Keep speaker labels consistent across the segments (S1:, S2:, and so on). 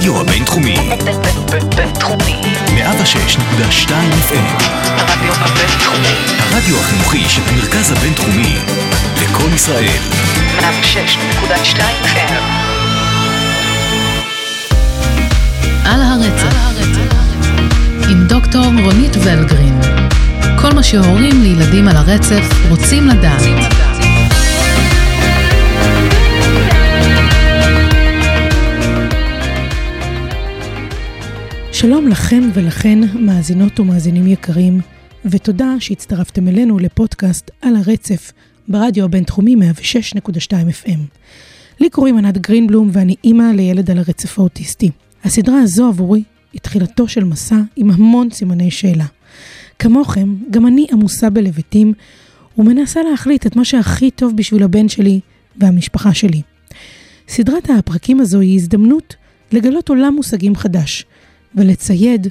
S1: הרדיו הבינתחומי.
S2: בינתחומי.
S1: 106.2 FM.
S2: הרדיו הבינתחומי.
S1: הרדיו החינוכי של המרכז הבינתחומי. לקום ישראל.
S2: 106.2 FM.
S3: על הרצף. עם דוקטור רונית ולגרין. כל מה שהורים לילדים על הרצף רוצים לדעת.
S4: שלום לכם ולכן, מאזינות ומאזינים יקרים, ותודה שהצטרפתם אלינו לפודקאסט על הרצף ברדיו הבינתחומי 106.2 FM. לי קוראים ענת גרינבלום ואני אימא לילד על הרצף האוטיסטי. הסדרה הזו עבורי היא תחילתו של מסע עם המון סימני שאלה. כמוכם, גם אני עמוסה בלבטים ומנסה להחליט את מה שהכי טוב בשביל הבן שלי והמשפחה שלי. סדרת הפרקים הזו היא הזדמנות לגלות עולם מושגים חדש ולצייד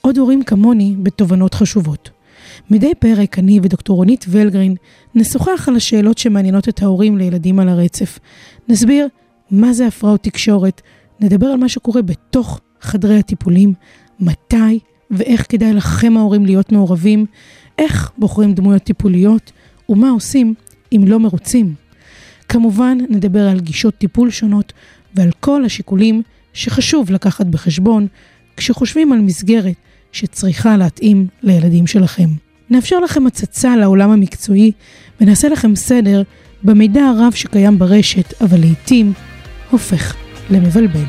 S4: עוד הורים כמוני בתובנות חשובות. מדי פרק אני ודוקטור רונית ולגרין נשוחח על השאלות שמעניינות את ההורים לילדים על הרצף. נסביר מה זה הפרעות תקשורת, נדבר על מה שקורה בתוך חדרי הטיפולים, מתי ואיך כדאי לכם ההורים להיות מעורבים, איך בוחרים דמויות טיפוליות ומה עושים אם לא מרוצים. כמובן נדבר על גישות טיפול שונות ועל כל השיקולים שחשוב לקחת בחשבון כשחושבים על מסגרת שצריכה להתאים לילדים שלכם. נאפשר לכם הצצה לעולם המקצועי ונעשה לכם סדר במידע הרב שקיים ברשת, אבל לעיתים הופך למבלבל.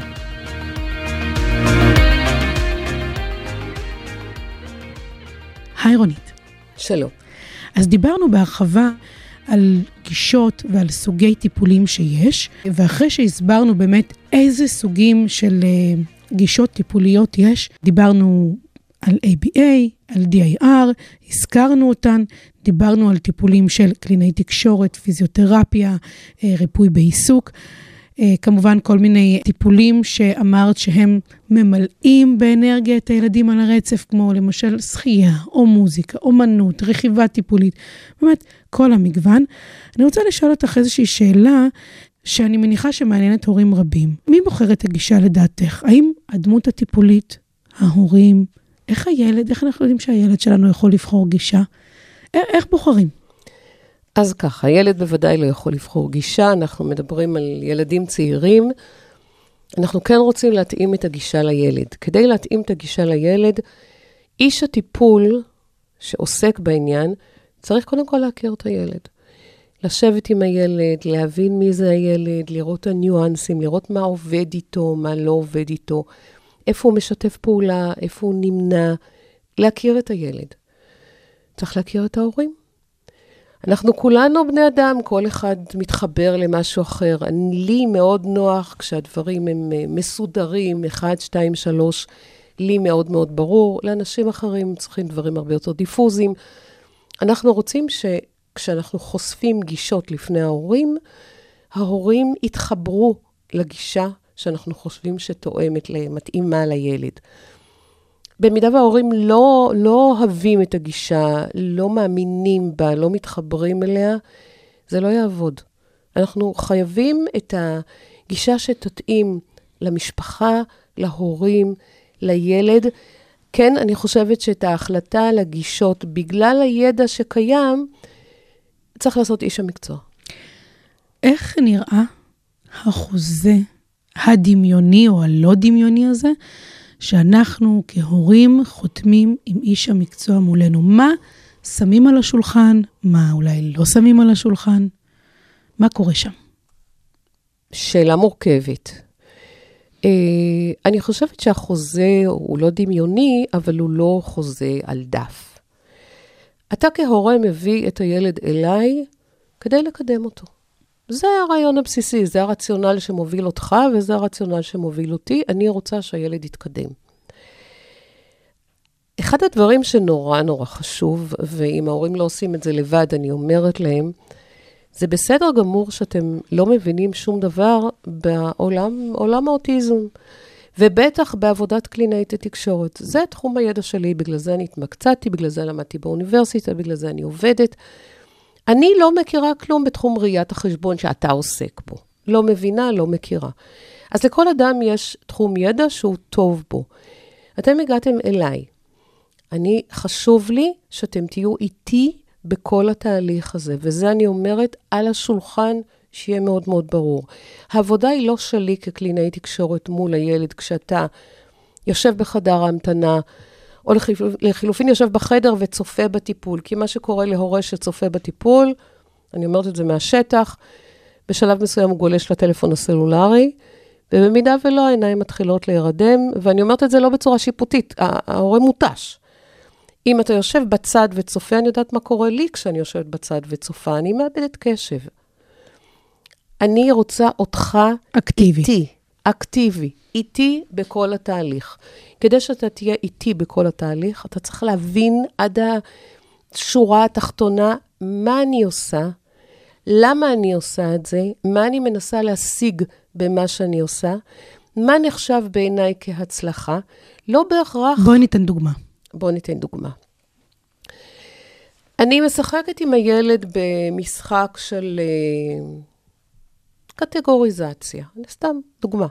S4: היי רונית.
S5: שלום.
S4: אז דיברנו בהרחבה על גישות ועל סוגי טיפולים שיש, ואחרי שהסברנו באמת איזה סוגים של uh, גישות טיפוליות יש, דיברנו על ABA, על DIR, הזכרנו אותן, דיברנו על טיפולים של קלינאי תקשורת, פיזיותרפיה, uh, ריפוי בעיסוק. Uh, כמובן כל מיני טיפולים שאמרת שהם ממלאים באנרגיה את הילדים על הרצף, כמו למשל שחייה, או מוזיקה, אומנות, רכיבה טיפולית, באמת כל המגוון. אני רוצה לשאול אותך איזושהי שאלה שאני מניחה שמעניינת הורים רבים. מי בוחר את הגישה לדעתך? האם הדמות הטיפולית, ההורים, איך הילד, איך אנחנו יודעים שהילד שלנו יכול לבחור גישה? איך בוחרים?
S5: אז ככה, ילד בוודאי לא יכול לבחור גישה, אנחנו מדברים על ילדים צעירים. אנחנו כן רוצים להתאים את הגישה לילד. כדי להתאים את הגישה לילד, איש הטיפול שעוסק בעניין, צריך קודם כל להכיר את הילד. לשבת עם הילד, להבין מי זה הילד, לראות את הניואנסים, לראות מה עובד איתו, מה לא עובד איתו, איפה הוא משתף פעולה, איפה הוא נמנע, להכיר את הילד. צריך להכיר את ההורים. אנחנו כולנו בני אדם, כל אחד מתחבר למשהו אחר. לי מאוד נוח כשהדברים הם מסודרים, 1, 2, 3, לי מאוד מאוד ברור. לאנשים אחרים צריכים דברים הרבה יותר דיפוזיים. אנחנו רוצים שכשאנחנו חושפים גישות לפני ההורים, ההורים יתחברו לגישה שאנחנו חושבים שתואמת, מתאימה לילד. במידה וההורים לא, לא אוהבים את הגישה, לא מאמינים בה, לא מתחברים אליה, זה לא יעבוד. אנחנו חייבים את הגישה שתתאים למשפחה, להורים, לילד. כן, אני חושבת שאת ההחלטה על הגישות, בגלל הידע שקיים, צריך לעשות איש המקצוע.
S4: איך נראה החוזה הדמיוני או הלא דמיוני הזה שאנחנו כהורים חותמים עם איש המקצוע מולנו. מה שמים על השולחן, מה אולי לא שמים על השולחן, מה קורה שם?
S5: שאלה מורכבת. Uh, אני חושבת שהחוזה הוא לא דמיוני, אבל הוא לא חוזה על דף. אתה כהורה מביא את הילד אליי כדי לקדם אותו. זה הרעיון הבסיסי, זה הרציונל שמוביל אותך וזה הרציונל שמוביל אותי. אני רוצה שהילד יתקדם. אחד הדברים שנורא נורא חשוב, ואם ההורים לא עושים את זה לבד, אני אומרת להם, זה בסדר גמור שאתם לא מבינים שום דבר בעולם עולם האוטיזם, ובטח בעבודת קלינאית התקשורת. זה תחום הידע שלי, בגלל זה אני התמקצעתי, בגלל זה למדתי באוניברסיטה, בגלל זה אני עובדת. אני לא מכירה כלום בתחום ראיית החשבון שאתה עוסק בו. לא מבינה, לא מכירה. אז לכל אדם יש תחום ידע שהוא טוב בו. אתם הגעתם אליי. אני, חשוב לי שאתם תהיו איתי בכל התהליך הזה, וזה אני אומרת על השולחן, שיהיה מאוד מאוד ברור. העבודה היא לא שלי כקלינאי תקשורת מול הילד כשאתה יושב בחדר ההמתנה, או לחילופ, לחילופין יושב בחדר וצופה בטיפול, כי מה שקורה להורה שצופה בטיפול, אני אומרת את זה מהשטח, בשלב מסוים הוא גולש לטלפון הסלולרי, ובמידה ולא, העיניים מתחילות להירדם, ואני אומרת את זה לא בצורה שיפוטית, ההורה מותש. אם אתה יושב בצד וצופה, אני יודעת מה קורה לי כשאני יושבת בצד וצופה, אני מאבדת קשב. אני רוצה אותך
S4: אקטיבי.
S5: איתי, אקטיבי, איתי בכל התהליך. כדי שאתה תהיה איתי בכל התהליך, אתה צריך להבין עד השורה התחתונה מה אני עושה, למה אני עושה את זה, מה אני מנסה להשיג במה שאני עושה, מה נחשב בעיניי כהצלחה, לא בהכרח...
S4: בואי ניתן דוגמה.
S5: בואו ניתן דוגמה. אני משחקת עם הילד במשחק של uh, קטגוריזציה. סתם דוגמה.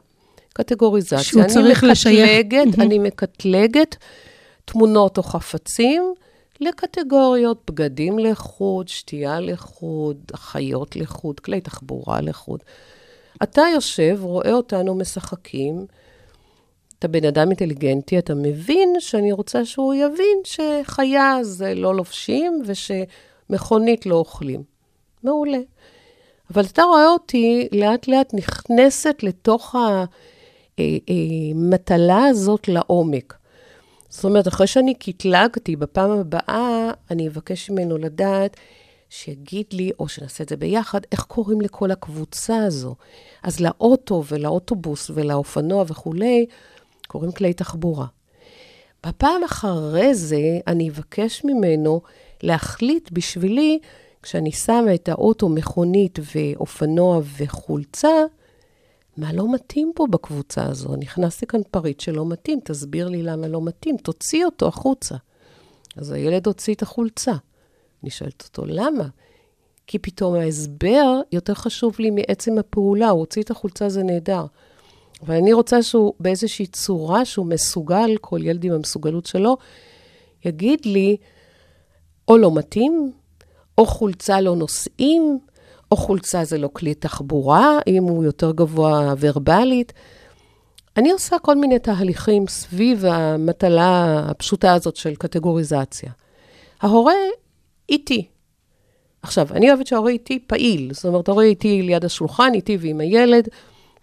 S5: קטגוריזציה.
S4: שהוא
S5: אני
S4: צריך לשייך.
S5: מקטלגת, אני מקטלגת תמונות או חפצים לקטגוריות, בגדים לחוד, שתייה לחוד, אחיות לחוד, כלי תחבורה לחוד. אתה יושב, רואה אותנו משחקים, אתה בן אדם אינטליגנטי, אתה מבין שאני רוצה שהוא יבין שחיה זה לא לובשים ושמכונית לא אוכלים. מעולה. אבל אתה רואה אותי לאט לאט נכנסת לתוך המטלה הזאת לעומק. זאת אומרת, אחרי שאני קטלגתי, בפעם הבאה אני אבקש ממנו לדעת שיגיד לי, או שנעשה את זה ביחד, איך קוראים לכל הקבוצה הזו. אז לאוטו ולאוטובוס ולאופנוע וכולי, קוראים כלי תחבורה. בפעם אחרי זה, אני אבקש ממנו להחליט בשבילי, כשאני שמה את האוטו, מכונית ואופנוע וחולצה, מה לא מתאים פה בקבוצה הזו? נכנסתי כאן פריט שלא מתאים, תסביר לי למה לא מתאים, תוציא אותו החוצה. אז הילד הוציא את החולצה. אני שואלת אותו, למה? כי פתאום ההסבר יותר חשוב לי מעצם הפעולה, הוא הוציא את החולצה, זה נהדר. אבל אני רוצה שהוא באיזושהי צורה שהוא מסוגל, כל ילד עם המסוגלות שלו, יגיד לי, או לא מתאים, או חולצה לא נושאים, או חולצה זה לא כלי תחבורה, אם הוא יותר גבוה ורבלית. אני עושה כל מיני תהליכים סביב המטלה הפשוטה הזאת של קטגוריזציה. ההורה איתי. עכשיו, אני אוהבת שההורה איתי פעיל, זאת אומרת, ההורה איתי ליד השולחן, איתי ועם הילד,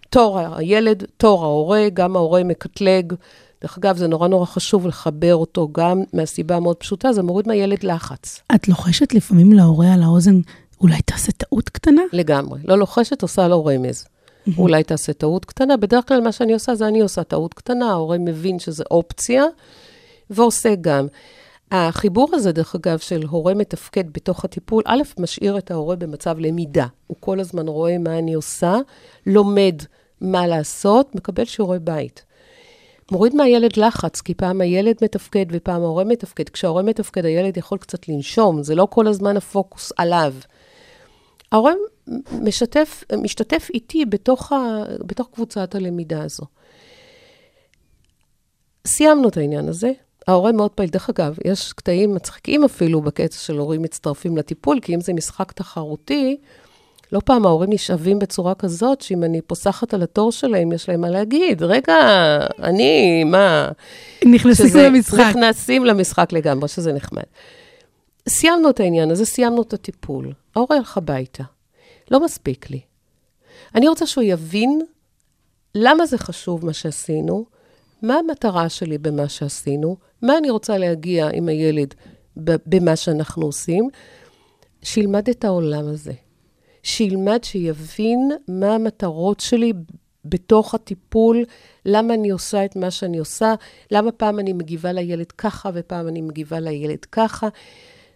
S5: תור הילד, תור ההורה, גם ההורה מקטלג. דרך אגב, זה נורא נורא חשוב לחבר אותו גם מהסיבה המאוד פשוטה, זה מוריד מהילד לחץ.
S4: את לוחשת לפעמים להורה על האוזן, אולי תעשה טעות קטנה?
S5: לגמרי. לא לוחשת, עושה לו רמז. אולי תעשה טעות קטנה. בדרך כלל מה שאני עושה זה אני עושה טעות קטנה, ההורה מבין שזה אופציה, ועושה גם. החיבור הזה, דרך אגב, של הורה מתפקד בתוך הטיפול, א', משאיר את ההורה במצב למידה. הוא כל הזמן רואה מה אני עושה, לומד מה לעשות, מקבל שיעורי בית. מוריד מהילד לחץ, כי פעם הילד מתפקד ופעם ההורה מתפקד. כשההורה מתפקד, הילד יכול קצת לנשום, זה לא כל הזמן הפוקוס עליו. ההורה משתף, משתתף איתי בתוך, ה, בתוך קבוצת הלמידה הזו. סיימנו את העניין הזה. ההורה מאוד פעיל. דרך אגב, יש קטעים מצחיקים אפילו בקטע של הורים מצטרפים לטיפול, כי אם זה משחק תחרותי, לא פעם ההורים נשאבים בצורה כזאת, שאם אני פוסחת על התור שלהם, יש להם מה להגיד. רגע, אני, מה?
S4: נכנסים
S5: שזה-
S4: למשחק.
S5: נכנסים למשחק לגמרי, שזה נחמד. סיימנו את העניין הזה, סיימנו את הטיפול. ההורה הלך הביתה. לא מספיק לי. אני רוצה שהוא יבין למה זה חשוב מה שעשינו, מה המטרה שלי במה שעשינו, מה אני רוצה להגיע עם הילד במה שאנחנו עושים, שילמד את העולם הזה. שילמד, שיבין מה המטרות שלי בתוך הטיפול, למה אני עושה את מה שאני עושה, למה פעם אני מגיבה לילד ככה ופעם אני מגיבה לילד ככה.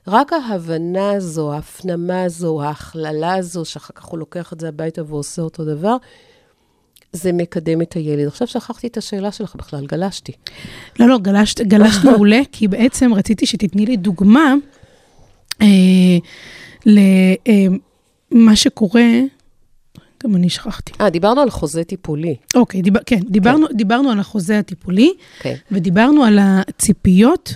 S5: רק ההבנה הזו, ההפנמה הזו, ההכללה הזו, שאחר כך הוא לוקח את זה הביתה ועושה אותו דבר, זה מקדם את הילד. עכשיו שכחתי את השאלה שלך בכלל, גלשתי.
S4: לא, לא, גלשת, גלשת מעולה, כי בעצם רציתי שתתני לי דוגמה אה, למה שקורה, גם אני שכחתי.
S5: אה, דיברנו על חוזה טיפולי.
S4: אוקיי, דיבר, כן, דיברנו, דיברנו על החוזה הטיפולי,
S5: כן.
S4: ודיברנו על הציפיות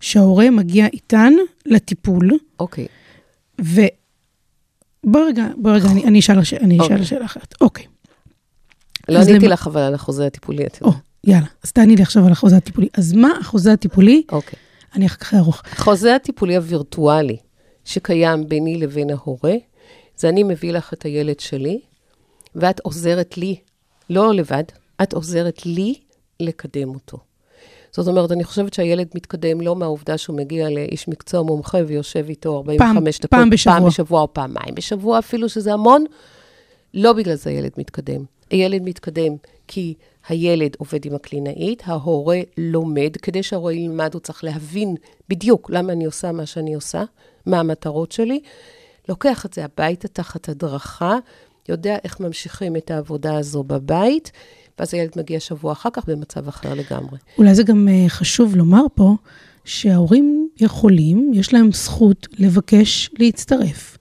S4: שההורה מגיע איתן לטיפול,
S5: אוקיי.
S4: ו... בוא רגע, בוא רגע, אני, אני אשאל, הש- אני אשאל
S5: אוקיי.
S4: שאלה אחרת. אוקיי,
S5: לא עניתי
S4: למה-
S5: לך אבל על החוזה הטיפולי, את
S4: או,
S5: יודעת.
S4: יאללה, אז תעני לי עכשיו על החוזה הטיפולי. אז מה החוזה הטיפולי?
S5: אוקיי.
S4: אני אחר כך ארוך.
S5: החוזה הטיפולי הווירטואלי שקיים ביני לבין ההורה, זה אני מביא לך את הילד שלי, ואת עוזרת לי, לא לבד, את עוזרת לי לקדם אותו. זאת אומרת, אני חושבת שהילד מתקדם לא מהעובדה שהוא מגיע לאיש מקצוע מומחה ויושב איתו 45 דקות,
S4: פעם בשבוע.
S5: פעם בשבוע או פעמיים בשבוע אפילו, שזה המון. לא בגלל זה הילד מתקדם. הילד מתקדם כי הילד עובד עם הקלינאית, ההורה לומד. כדי שההורה ילמד, הוא צריך להבין בדיוק למה אני עושה מה שאני עושה, מה המטרות שלי. לוקח את זה הביתה תחת הדרכה, יודע איך ממשיכים את העבודה הזו בבית, ואז הילד מגיע שבוע אחר כך במצב אחר לגמרי.
S4: אולי זה גם אה, חשוב לומר פה, שההורים יכולים, יש להם זכות לבקש להצטרף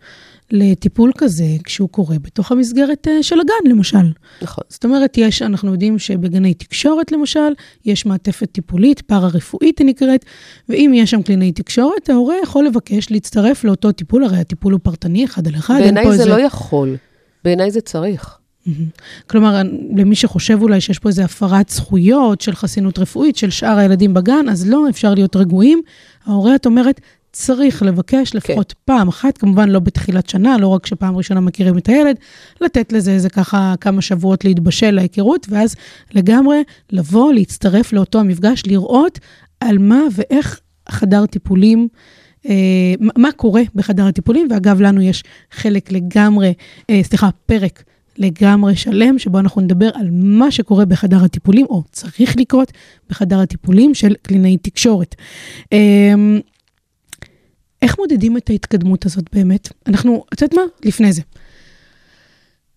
S4: לטיפול כזה כשהוא קורה בתוך המסגרת אה, של הגן, למשל.
S5: נכון.
S4: זאת אומרת, יש, אנחנו יודעים שבגני תקשורת, למשל, יש מעטפת טיפולית, פארה-רפואית היא נקראת, ואם יש שם קלינאי תקשורת, ההורה יכול לבקש להצטרף לאותו טיפול, הרי הטיפול הוא פרטני, אחד על אחד,
S5: בעיניי זה
S4: איזה...
S5: לא יכול, בעיניי זה צריך.
S4: כלומר, למי שחושב אולי שיש פה איזו הפרת זכויות של חסינות רפואית של שאר הילדים בגן, אז לא, אפשר להיות רגועים. ההורה, את אומרת, צריך לבקש לפחות כן. פעם אחת, כמובן לא בתחילת שנה, לא רק שפעם ראשונה מכירים את הילד, לתת לזה איזה ככה כמה שבועות להתבשל להיכרות, ואז לגמרי לבוא, להצטרף לאותו המפגש, לראות על מה ואיך חדר טיפולים, אה, מה- קורה בחדר הטיפולים, ואגב, לנו יש חלק לגמרי, אה, סליחה, פרק לגמרי שלם, שבו אנחנו נדבר על מה שקורה בחדר הטיפולים, או צריך לקרות בחדר הטיפולים של קלינאי תקשורת. אמ, איך מודדים את ההתקדמות הזאת באמת? אנחנו, את יודעת מה? לפני זה.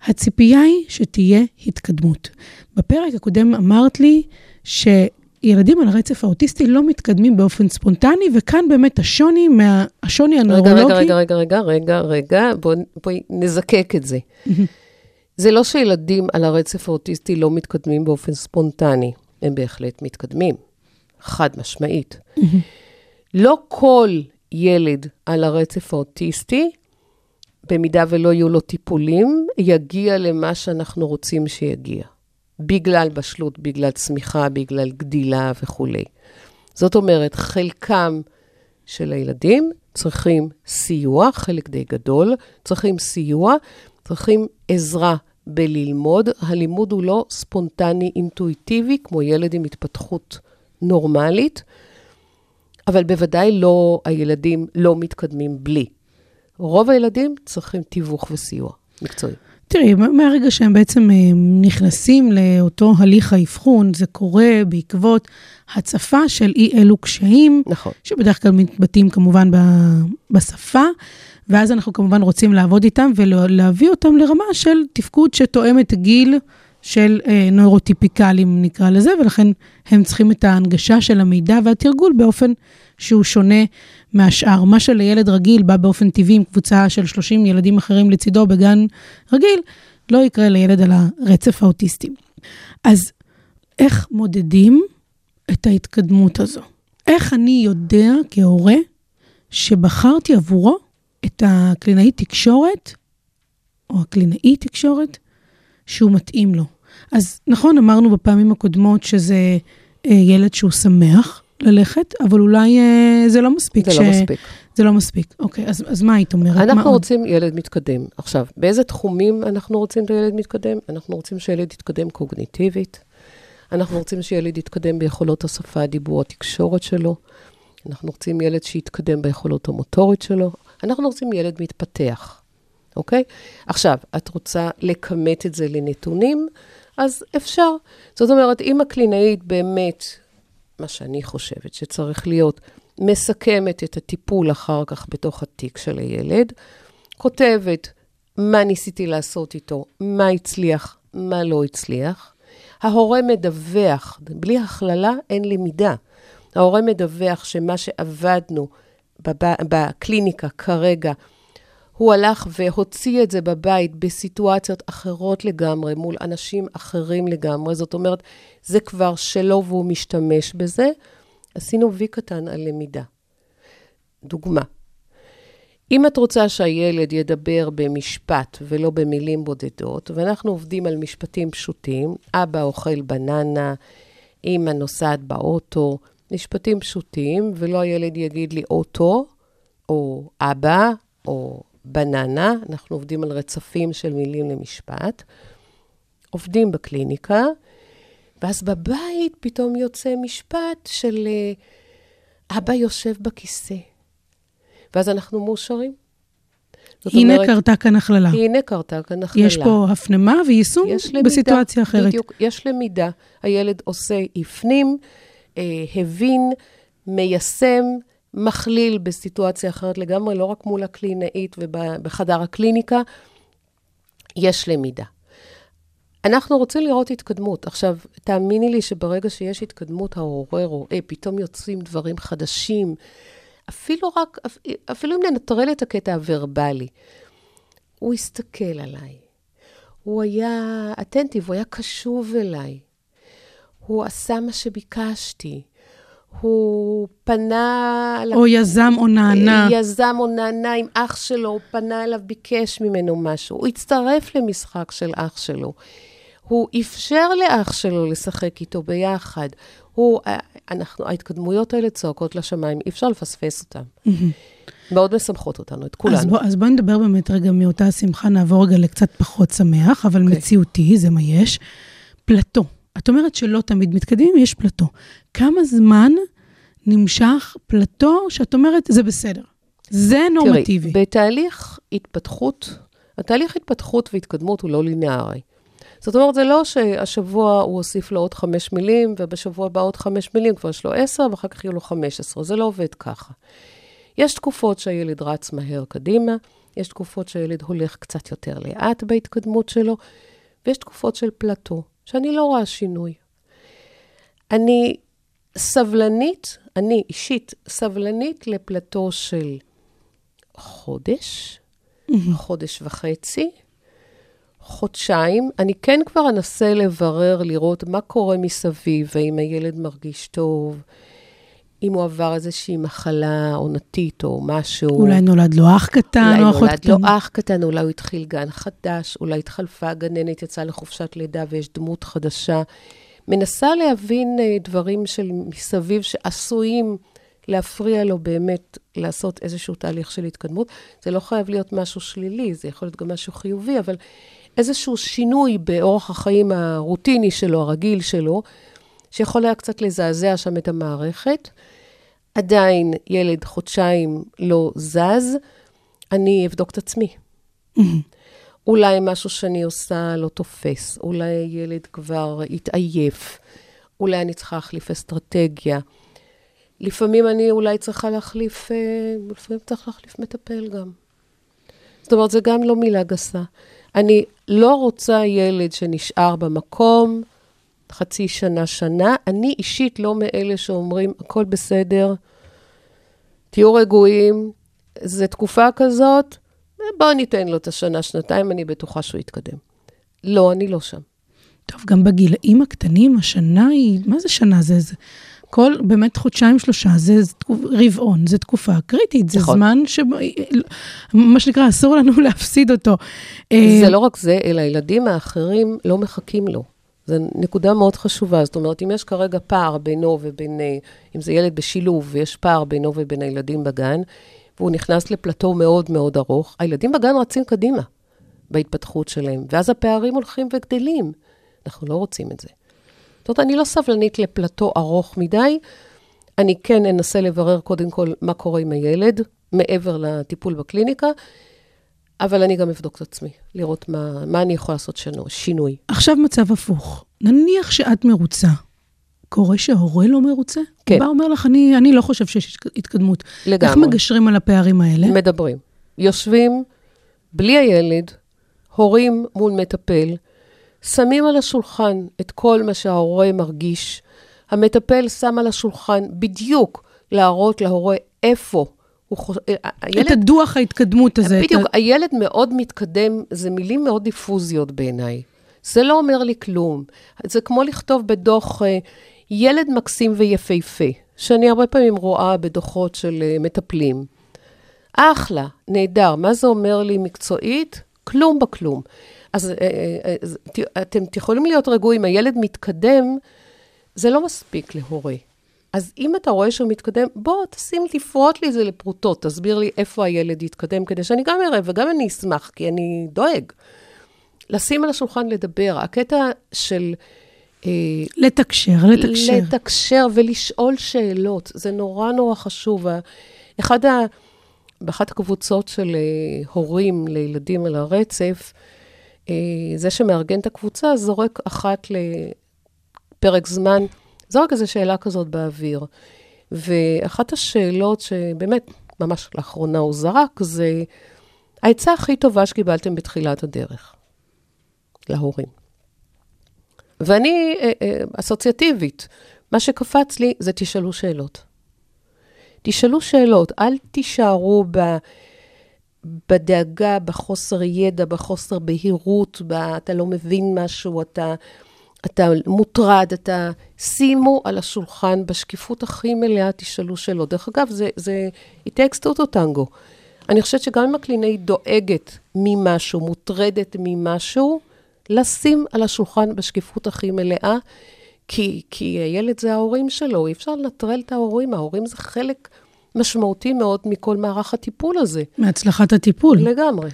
S4: הציפייה היא שתהיה התקדמות. בפרק הקודם אמרת לי שילדים על הרצף האוטיסטי לא מתקדמים באופן ספונטני, וכאן באמת השוני, מה, השוני
S5: רגע,
S4: הנוירולוגי...
S5: רגע, רגע, רגע, רגע, רגע, בואי בוא נזקק את זה. זה לא שילדים על הרצף האוטיסטי לא מתקדמים באופן ספונטני, הם בהחלט מתקדמים, חד משמעית. לא כל ילד על הרצף האוטיסטי, במידה ולא יהיו לו טיפולים, יגיע למה שאנחנו רוצים שיגיע. בגלל בשלות, בגלל צמיחה, בגלל גדילה וכולי. זאת אומרת, חלקם של הילדים צריכים סיוע, חלק די גדול, צריכים סיוע, צריכים עזרה בללמוד. הלימוד הוא לא ספונטני, אינטואיטיבי, כמו ילד עם התפתחות נורמלית, אבל בוודאי לא, הילדים לא מתקדמים בלי. רוב הילדים צריכים תיווך וסיוע מקצועי.
S4: תראי, מהרגע שהם בעצם אה, נכנסים לאותו הליך האבחון, זה קורה בעקבות הצפה של אי אלו קשיים,
S5: נכון.
S4: שבדרך כלל מתבטאים כמובן בשפה, ואז אנחנו כמובן רוצים לעבוד איתם ולהביא אותם לרמה של תפקוד שתואמת גיל של אה, נוירוטיפיקלים, נקרא לזה, ולכן הם צריכים את ההנגשה של המידע והתרגול באופן שהוא שונה מהשאר. מה שלילד רגיל בא באופן טבעי עם קבוצה של 30 ילדים אחרים לצידו בגן רגיל, לא יקרה לילד על הרצף האוטיסטי. אז איך מודדים את ההתקדמות הזו? איך אני יודע כהורה שבחרתי עבורו את הקלינאי תקשורת, או הקלינאי תקשורת, שהוא מתאים לו. אז נכון, אמרנו בפעמים הקודמות שזה אה, ילד שהוא שמח ללכת, אבל אולי אה, זה לא מספיק.
S5: זה לא מספיק.
S4: זה לא מספיק. אוקיי, אז, אז מה היית אומרת?
S5: אנחנו
S4: עוד?
S5: רוצים ילד מתקדם. עכשיו, באיזה תחומים אנחנו רוצים את הילד מתקדם? אנחנו רוצים שילד יתקדם קוגניטיבית, אנחנו רוצים שילד יתקדם ביכולות השפה, הדיבור, התקשורת שלו, אנחנו רוצים ילד שיתקדם ביכולות המוטורית שלו, אנחנו רוצים ילד מתפתח, אוקיי? עכשיו, את רוצה לכמת את זה לנתונים, אז אפשר. זאת אומרת, אם הקלינאית באמת, מה שאני חושבת שצריך להיות, מסכמת את הטיפול אחר כך בתוך התיק של הילד, כותבת מה ניסיתי לעשות איתו, מה הצליח, מה לא הצליח. ההורה מדווח, בלי הכללה אין למידה. ההורה מדווח שמה שעבדנו בב... בקליניקה כרגע הוא הלך והוציא את זה בבית בסיטואציות אחרות לגמרי, מול אנשים אחרים לגמרי. זאת אומרת, זה כבר שלו והוא משתמש בזה. עשינו וי קטן על למידה. דוגמה, אם את רוצה שהילד ידבר במשפט ולא במילים בודדות, ואנחנו עובדים על משפטים פשוטים, אבא אוכל בננה, אמא נוסעת באוטו, משפטים פשוטים, ולא הילד יגיד לי אוטו, או אבא, או בננה, אנחנו עובדים על רצפים של מילים למשפט, עובדים בקליניקה, ואז בבית פתאום יוצא משפט של אה, אבא יושב בכיסא. ואז אנחנו מאושרים.
S4: הנה
S5: אומרת,
S4: קרתה כאן הכללה.
S5: הנה קרתה כאן הכללה.
S4: יש פה הפנמה ויישום
S5: יש למידה,
S4: בסיטואציה אחרת.
S5: בדיוק, יש למידה. הילד עושה, הפנים, אה, הבין, מיישם, מכליל בסיטואציה אחרת לגמרי, לא רק מול הקלינאית ובחדר הקליניקה, יש למידה. אנחנו רוצים לראות התקדמות. עכשיו, תאמיני לי שברגע שיש התקדמות, ההורה רואה, פתאום יוצאים דברים חדשים. אפילו רק, אפילו אם ננטרל את הקטע הוורבלי. הוא הסתכל עליי. הוא היה אטנטיב, הוא היה קשוב אליי. הוא עשה מה שביקשתי. הוא פנה...
S4: או יזם או נענה.
S5: יזם או נענה עם אח שלו, הוא פנה אליו, ביקש ממנו משהו. הוא הצטרף למשחק של אח שלו. הוא אפשר לאח שלו לשחק איתו ביחד. הוא, אה, אנחנו, ההתקדמויות האלה צועקות לשמיים, אי אפשר לפספס אותן. מאוד משמחות אותנו, את כולנו.
S4: אז, בוא, אז בואי נדבר באמת רגע מאותה שמחה, נעבור רגע לקצת פחות שמח, אבל okay.
S5: אוקיי.
S4: מציאותי, זה מה יש. פלטו. את אומרת שלא תמיד מתקדמים, יש פלטו. כמה זמן נמשך פלטו שאת אומרת, זה בסדר? זה נורמטיבי.
S5: תראי, בתהליך התפתחות, התהליך התפתחות והתקדמות הוא לא ליניארי. זאת אומרת, זה לא שהשבוע הוא הוסיף לו עוד חמש מילים, ובשבוע הבא עוד חמש מילים, כבר יש לו עשר, ואחר כך יהיו לו חמש עשרה. זה לא עובד ככה. יש תקופות שהילד רץ מהר קדימה, יש תקופות שהילד הולך קצת יותר לאט בהתקדמות שלו, ויש תקופות של פלטו, שאני לא רואה שינוי. אני סבלנית, אני אישית סבלנית לפלטו של חודש, חודש וחצי, חודשיים. אני כן כבר אנסה לברר, לראות מה קורה מסביב, האם הילד מרגיש טוב, אם הוא עבר איזושהי מחלה עונתית או משהו.
S4: אולי נולד לו אח קטן או אחות
S5: אולי נולד לו
S4: קטנה.
S5: אח קטן, אולי הוא התחיל גן חדש, אולי התחלפה הגננת, יצאה לחופשת לידה ויש דמות חדשה. מנסה להבין אה, דברים של מסביב שעשויים להפריע לו באמת לעשות איזשהו תהליך של התקדמות. זה לא חייב להיות משהו שלילי, זה יכול להיות גם משהו חיובי, אבל איזשהו שינוי באורח החיים הרוטיני שלו, הרגיל שלו, שיכול היה קצת לזעזע שם את המערכת. עדיין ילד חודשיים לא זז, אני אבדוק את עצמי. אולי משהו שאני עושה לא תופס, אולי הילד כבר התעייף, אולי אני צריכה להחליף אסטרטגיה. לפעמים אני אולי צריכה להחליף, אה, לפעמים צריך להחליף מטפל גם. זאת אומרת, זה גם לא מילה גסה. אני לא רוצה ילד שנשאר במקום חצי שנה, שנה. אני אישית לא מאלה שאומרים, הכל בסדר, תהיו רגועים, זו תקופה כזאת, בואו ניתן לו את השנה, שנתיים, אני בטוחה שהוא יתקדם. לא, אני לא שם.
S4: טוב, גם בגילאים הקטנים, השנה היא, מה זה שנה? זה, זה כל, באמת חודשיים, שלושה, זה, זה רבעון, זה תקופה קריטית, זה
S5: נכון.
S4: זמן ש... מה שנקרא, אסור לנו להפסיד אותו. אה,
S5: זה לא רק זה, אלא הילדים האחרים לא מחכים לו. זו נקודה מאוד חשובה. זאת אומרת, אם יש כרגע פער בינו ובין, אה, אם זה ילד בשילוב, ויש פער בינו ובין הילדים בגן, והוא נכנס לפלטו מאוד מאוד ארוך, הילדים בגן רצים קדימה בהתפתחות שלהם, ואז הפערים הולכים וגדלים. אנחנו לא רוצים את זה. זאת אומרת, אני לא סבלנית לפלטו ארוך מדי, אני כן אנסה לברר קודם כל מה קורה עם הילד, מעבר לטיפול בקליניקה, אבל אני גם אבדוק את עצמי, לראות מה, מה אני יכולה לעשות שנו, שינוי.
S4: עכשיו מצב הפוך. נניח שאת מרוצה. קורה שההורה לא מרוצה?
S5: כן.
S4: הוא בא אומר לך, אני, אני לא חושב שיש התקדמות. איך
S5: לגמרי.
S4: מגשרים על הפערים האלה?
S5: מדברים. יושבים בלי הילד, הורים מול מטפל, שמים על השולחן את כל מה שההורה מרגיש. המטפל שם על השולחן בדיוק להראות להורה איפה הוא חוש... אה, הילד,
S4: את הדוח ההתקדמות הזה. את
S5: בדיוק,
S4: ה-
S5: הילד מאוד מתקדם, זה מילים מאוד דיפוזיות בעיניי. זה לא אומר לי כלום. זה כמו לכתוב בדוח אה, ילד מקסים ויפהפה, שאני הרבה פעמים רואה בדוחות של אה, מטפלים. אחלה, נהדר. מה זה אומר לי מקצועית? כלום בכלום. אז אה, אה, אה, אתם יכולים להיות רגועים, הילד מתקדם, זה לא מספיק להורה. אז אם אתה רואה שהוא מתקדם, בוא, תשים, תפרוט לי את זה לפרוטות, תסביר לי איפה הילד יתקדם, כדי שאני גם אראה וגם אני אשמח, כי אני דואג. לשים על השולחן לדבר. הקטע של אה,
S4: לתקשר, לתקשר.
S5: לתקשר ולשאול שאלות, זה נורא נורא חשוב. אחד ה... באחת הקבוצות של אה, הורים לילדים על הרצף, אה, זה שמארגן את הקבוצה זורק אחת לפרק זמן, זורק איזו שאלה כזאת באוויר. ואחת השאלות שבאמת, ממש לאחרונה הוא זרק, זה העצה הכי טובה שקיבלתם בתחילת הדרך, להורים. ואני אה, אה, אסוציאטיבית, מה שקפץ לי זה תשאלו שאלות. תשאלו שאלות, אל תישארו ב, בדאגה, בחוסר ידע, בחוסר בהירות, ב, אתה לא מבין משהו, אתה, אתה מוטרד, אתה... שימו על השולחן, בשקיפות הכי מלאה, תשאלו שאלות. דרך אגב, זה, זה it takes two to tango. אני חושבת שגם אם הקלינאית דואגת ממשהו, מוטרדת ממשהו, לשים על השולחן בשקיפות הכי מלאה, כי, כי הילד זה ההורים שלו, אי אפשר לנטרל את ההורים, ההורים זה חלק משמעותי מאוד מכל מערך הטיפול הזה.
S4: מהצלחת הטיפול.
S5: לגמרי.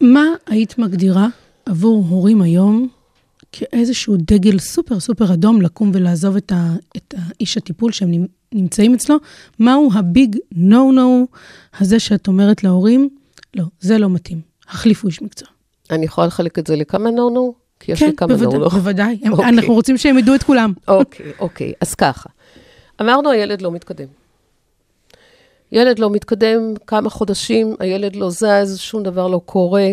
S4: מה היית מגדירה עבור הורים היום כאיזשהו דגל סופר סופר אדום לקום ולעזוב את, ה, את האיש הטיפול שהם נמ- נמצאים אצלו? מהו הביג נו נו הזה שאת אומרת להורים, לא, זה לא מתאים, החליפו איש מקצוע.
S5: אני יכולה לחלק את זה לכמה נו-נו? כי יש
S4: כן,
S5: לי כמה
S4: בוודאי,
S5: נו-נו.
S4: בוודאי. הם-
S5: אוקיי.
S4: אנחנו רוצים שהם ידעו את כולם.
S5: אוקיי, אוקיי. אז ככה. אמרנו, הילד לא מתקדם. ילד לא מתקדם כמה חודשים, הילד לא זז, שום דבר לא קורה.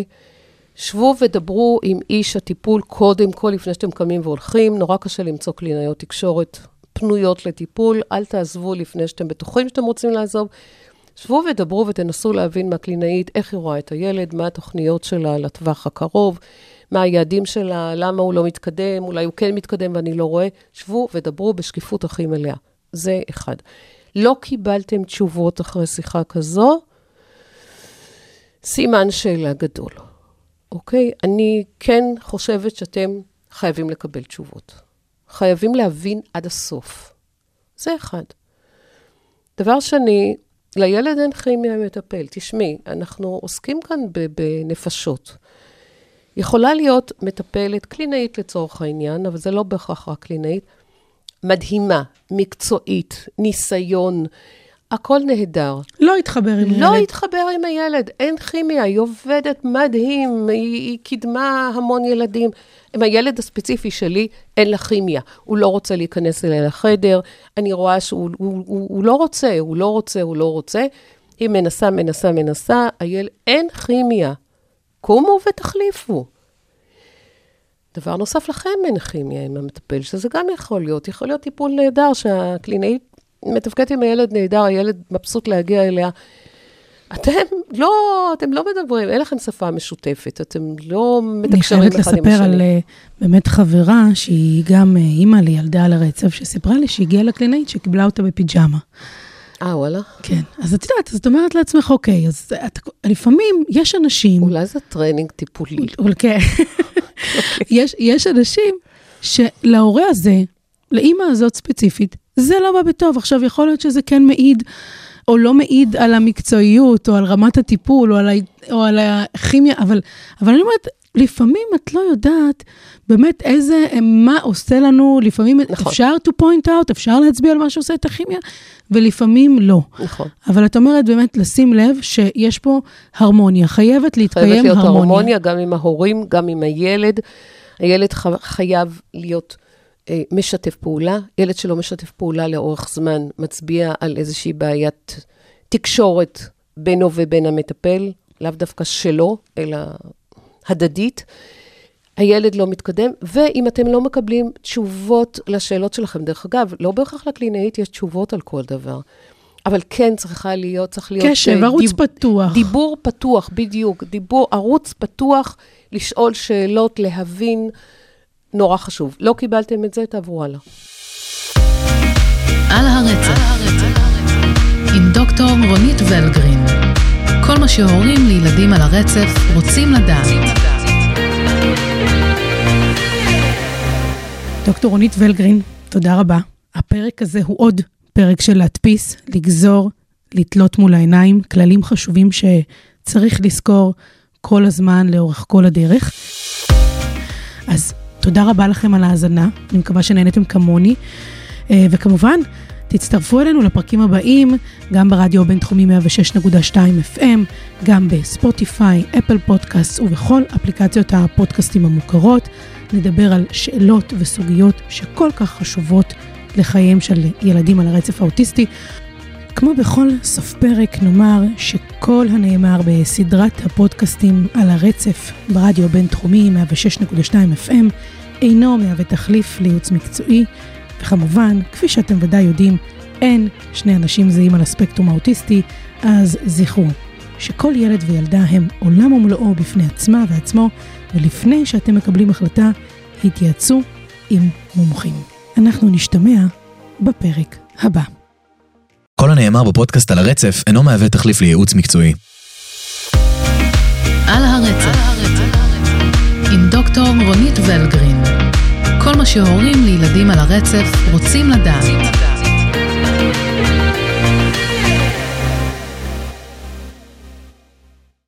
S5: שבו ודברו עם איש הטיפול קודם כל, לפני שאתם קמים והולכים. נורא קשה למצוא קלינאיות תקשורת פנויות לטיפול. אל תעזבו לפני שאתם בטוחים שאתם רוצים לעזוב. שבו ודברו ותנסו להבין מהקלינאית איך היא רואה את הילד, מה התוכניות שלה לטווח הקרוב, מה היעדים שלה, למה הוא לא מתקדם, אולי הוא כן מתקדם ואני לא רואה. שבו ודברו בשקיפות הכי מלאה. זה אחד. לא קיבלתם תשובות אחרי שיחה כזו, סימן שאלה גדול, אוקיי? אני כן חושבת שאתם חייבים לקבל תשובות. חייבים להבין עד הסוף. זה אחד. דבר שני, לילד אין כימיה מטפל. תשמעי, אנחנו עוסקים כאן בנפשות. יכולה להיות מטפלת, קלינאית לצורך העניין, אבל זה לא בהכרח רק קלינאית, מדהימה, מקצועית, ניסיון, הכל נהדר.
S4: לא התחבר עם
S5: לא
S4: הילד.
S5: התחבר עם הילד, אין כימיה, היא עובדת מדהים, היא, היא קידמה המון ילדים. עם הילד הספציפי שלי, אין לה כימיה. הוא לא רוצה להיכנס אליי לחדר, אני רואה שהוא הוא, הוא, הוא לא רוצה, הוא לא רוצה, הוא לא רוצה. היא מנסה, מנסה, מנסה, הילד, אין כימיה. קומו ותחליפו. דבר נוסף, לכם אין כימיה עם המטפל, שזה גם יכול להיות. יכול להיות טיפול נהדר, שהקלינאית מתפקדת עם הילד נהדר, הילד מבסוט להגיע אליה. אתם לא, אתם לא מדברים, אין לכם שפה משותפת, אתם לא
S4: אני
S5: מתקשרים
S4: חייבת
S5: אחד עם
S4: לספר על
S5: השני.
S4: אה, באמת חברה שהיא גם אה, אימא לילדה על הרצף, שסיפרה לי שהגיעה לקלינאית שקיבלה אותה בפיג'מה.
S5: אה, וואלה?
S4: כן. אז את יודעת, אז את אומרת לעצמך, אוקיי, אז את, לפעמים יש אנשים...
S5: אולי זה training טיפולי.
S4: כן. יש, יש אנשים שלהורה הזה, לאימא הזאת ספציפית, זה לא בא בטוב. עכשיו, יכול להיות שזה כן מעיד או לא מעיד על המקצועיות, או על רמת הטיפול, או על, ה, או על הכימיה, אבל, אבל אני אומרת, לפעמים את לא יודעת באמת איזה, מה עושה לנו, לפעמים
S5: נכון.
S4: אפשר to point out, אפשר להצביע על מה שעושה את הכימיה, ולפעמים לא.
S5: נכון.
S4: אבל את אומרת באמת לשים לב שיש פה הרמוניה, חייבת להתקיים
S5: חייבת להיות
S4: הרמוניה.
S5: הרמוניה גם עם ההורים, גם עם הילד. הילד חייב להיות משתף פעולה. ילד שלא משתף פעולה לאורך זמן מצביע על איזושהי בעיית תקשורת בינו ובין המטפל, לאו דווקא שלו, אלא הדדית. הילד לא מתקדם, ואם אתם לא מקבלים תשובות לשאלות שלכם, דרך אגב, לא בהכרח לקלינאית יש תשובות על כל דבר. אבל כן צריכה להיות, צריך להיות...
S4: קשב,
S5: אה,
S4: ערוץ
S5: דיב-
S4: פתוח.
S5: דיבור פתוח, בדיוק. דיבור, ערוץ פתוח, לשאול שאלות, להבין, נורא חשוב. לא קיבלתם את זה, תעברו הלאה.
S3: על הרצף, עם דוקטור רונית ולגרין. כל מה שהורים לילדים על הרצף רוצים לדעת.
S4: דוקטור רונית ולגרין, תודה רבה. הפרק הזה הוא עוד פרק של להדפיס, לגזור, לתלות מול העיניים, כללים חשובים שצריך לזכור כל הזמן לאורך כל הדרך. אז תודה רבה לכם על ההאזנה, אני מקווה שנהנתם כמוני. אה, וכמובן, תצטרפו אלינו לפרקים הבאים, גם ברדיו הבינתחומי 106.2 FM, גם בספוטיפיי, אפל פודקאסט ובכל אפליקציות הפודקאסטים המוכרות. נדבר על שאלות וסוגיות שכל כך חשובות לחייהם של ילדים על הרצף האוטיסטי. כמו בכל סוף פרק, נאמר שכל הנאמר בסדרת הפודקאסטים על הרצף ברדיו הבינתחומי 106.2 FM אינו מהווה תחליף לייעוץ מקצועי, וכמובן, כפי שאתם ודאי יודעים, אין שני אנשים זהים על הספקטרום האוטיסטי, אז זכרו שכל ילד וילדה הם עולם ומלואו בפני עצמה ועצמו, ולפני שאתם מקבלים החלטה, התייעצו עם מומחים. אנחנו נשתמע בפרק הבא.
S1: כל הנאמר בפודקאסט על הרצף אינו מהווה תחליף לייעוץ מקצועי.
S3: על הרצף, עם דוקטור רונית ולגרין. כל מה שהורים לילדים על הרצף רוצים לדעת.